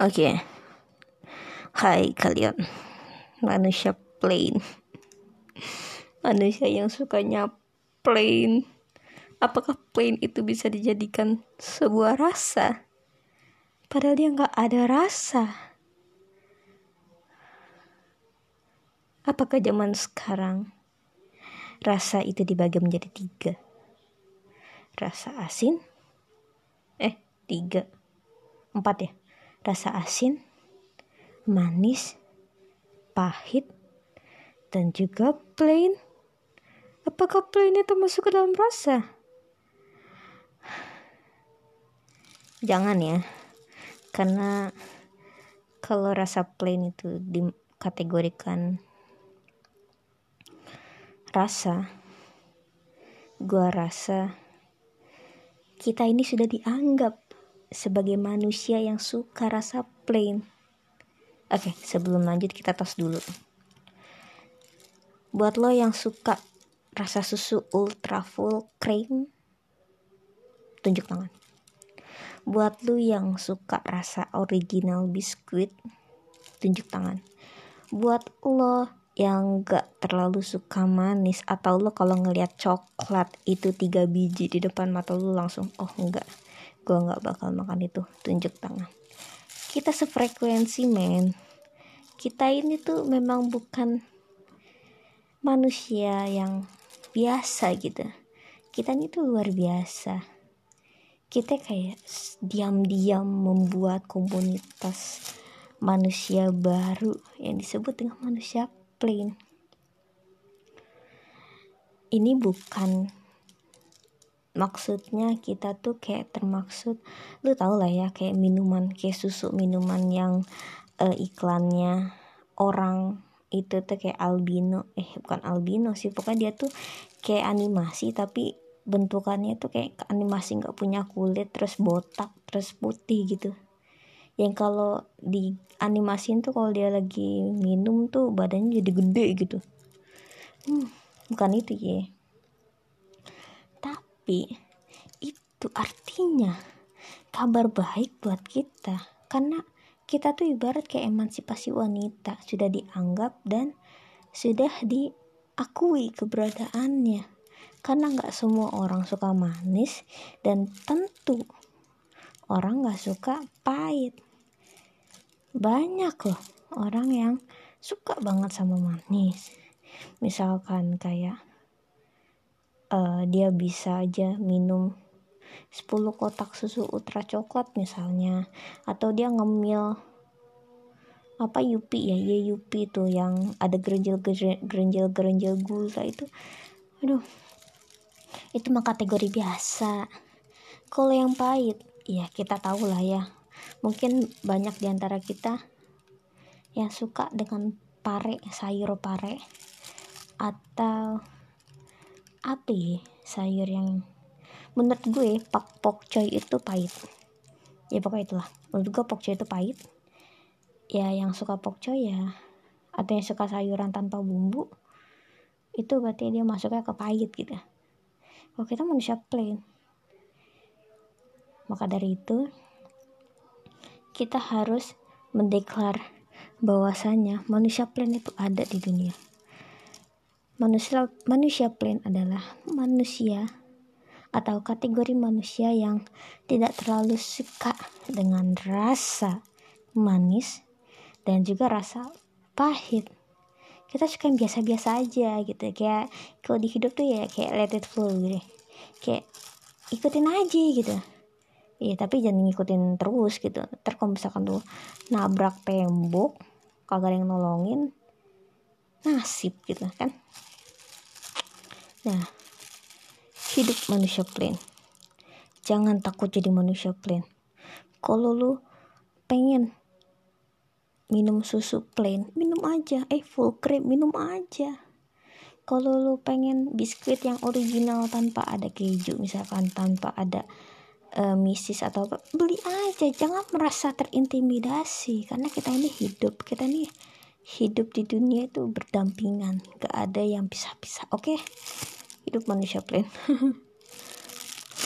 Oke. Hai kalian. Manusia plain. Manusia yang sukanya plain. Apakah plain itu bisa dijadikan sebuah rasa? Padahal dia nggak ada rasa. Apakah zaman sekarang rasa itu dibagi menjadi tiga? Rasa asin? Eh, tiga. Empat ya? Rasa asin, manis, pahit, dan juga plain. Apakah plain itu masuk ke dalam rasa? Jangan ya, karena kalau rasa plain itu dikategorikan rasa, gua rasa kita ini sudah dianggap sebagai manusia yang suka rasa plain. Oke, sebelum lanjut kita tos dulu. Buat lo yang suka rasa susu ultra full cream, tunjuk tangan. Buat lo yang suka rasa original biskuit, tunjuk tangan. Buat lo yang gak terlalu suka manis atau lo kalau ngeliat coklat itu tiga biji di depan mata lo langsung oh enggak gue nggak bakal makan itu. Tunjuk tangan. Kita sefrekuensi men. Kita ini tuh memang bukan manusia yang biasa gitu. Kita ini tuh luar biasa. Kita kayak diam-diam membuat komunitas manusia baru yang disebut dengan manusia plain. Ini bukan maksudnya kita tuh kayak termaksud lu tau lah ya kayak minuman kayak susu minuman yang uh, iklannya orang itu tuh kayak albino. Eh bukan albino sih pokoknya dia tuh kayak animasi tapi bentukannya tuh kayak animasi nggak punya kulit terus botak terus putih gitu. Yang kalau di animasiin tuh kalau dia lagi minum tuh badannya jadi gede gitu. Hmm, bukan itu ya tapi itu artinya kabar baik buat kita. Karena kita tuh ibarat kayak emansipasi wanita sudah dianggap dan sudah diakui keberadaannya. Karena nggak semua orang suka manis dan tentu orang nggak suka pahit. Banyak loh orang yang suka banget sama manis. Misalkan kayak uh, dia bisa aja minum 10 kotak susu ultra coklat misalnya. Atau dia ngemil apa yupi ya? Ya yupi tuh yang ada gerenjel gerenjel gerenjel gula itu. Aduh itu mah kategori biasa. Kalau yang pahit ya kita tahu lah ya. Mungkin banyak di antara kita yang suka dengan pare sayur pare atau apa sayur yang menurut gue pak pokcoy itu pahit. Ya pokoknya itulah. Menurut gue pokcoy itu pahit. Ya yang suka pokcoy ya atau yang suka sayuran tanpa bumbu itu berarti dia masuknya ke pahit gitu. Kalau kita manusia plain. Maka dari itu kita harus mendeklar bahwasanya manusia plain itu ada di dunia Manusia manusia plain adalah manusia atau kategori manusia yang tidak terlalu suka dengan rasa manis dan juga rasa pahit. Kita suka yang biasa-biasa aja gitu. Kayak kalau di hidup tuh ya kayak let it flow gitu. Kayak ikutin aja gitu. Iya tapi jangan ngikutin terus gitu. Ntar kalau misalkan tuh nabrak tembok kagak ada yang nolongin nasib gitu kan Nah, hidup manusia plain. Jangan takut jadi manusia plain. Kalau lu pengen minum susu plain, minum aja. Eh, full cream, minum aja. Kalau lu pengen biskuit yang original tanpa ada keju, misalkan tanpa ada uh, misis atau apa, beli aja. Jangan merasa terintimidasi karena kita ini hidup, kita ini hidup di dunia itu berdampingan gak ada yang pisah-pisah oke okay? hidup manusia plain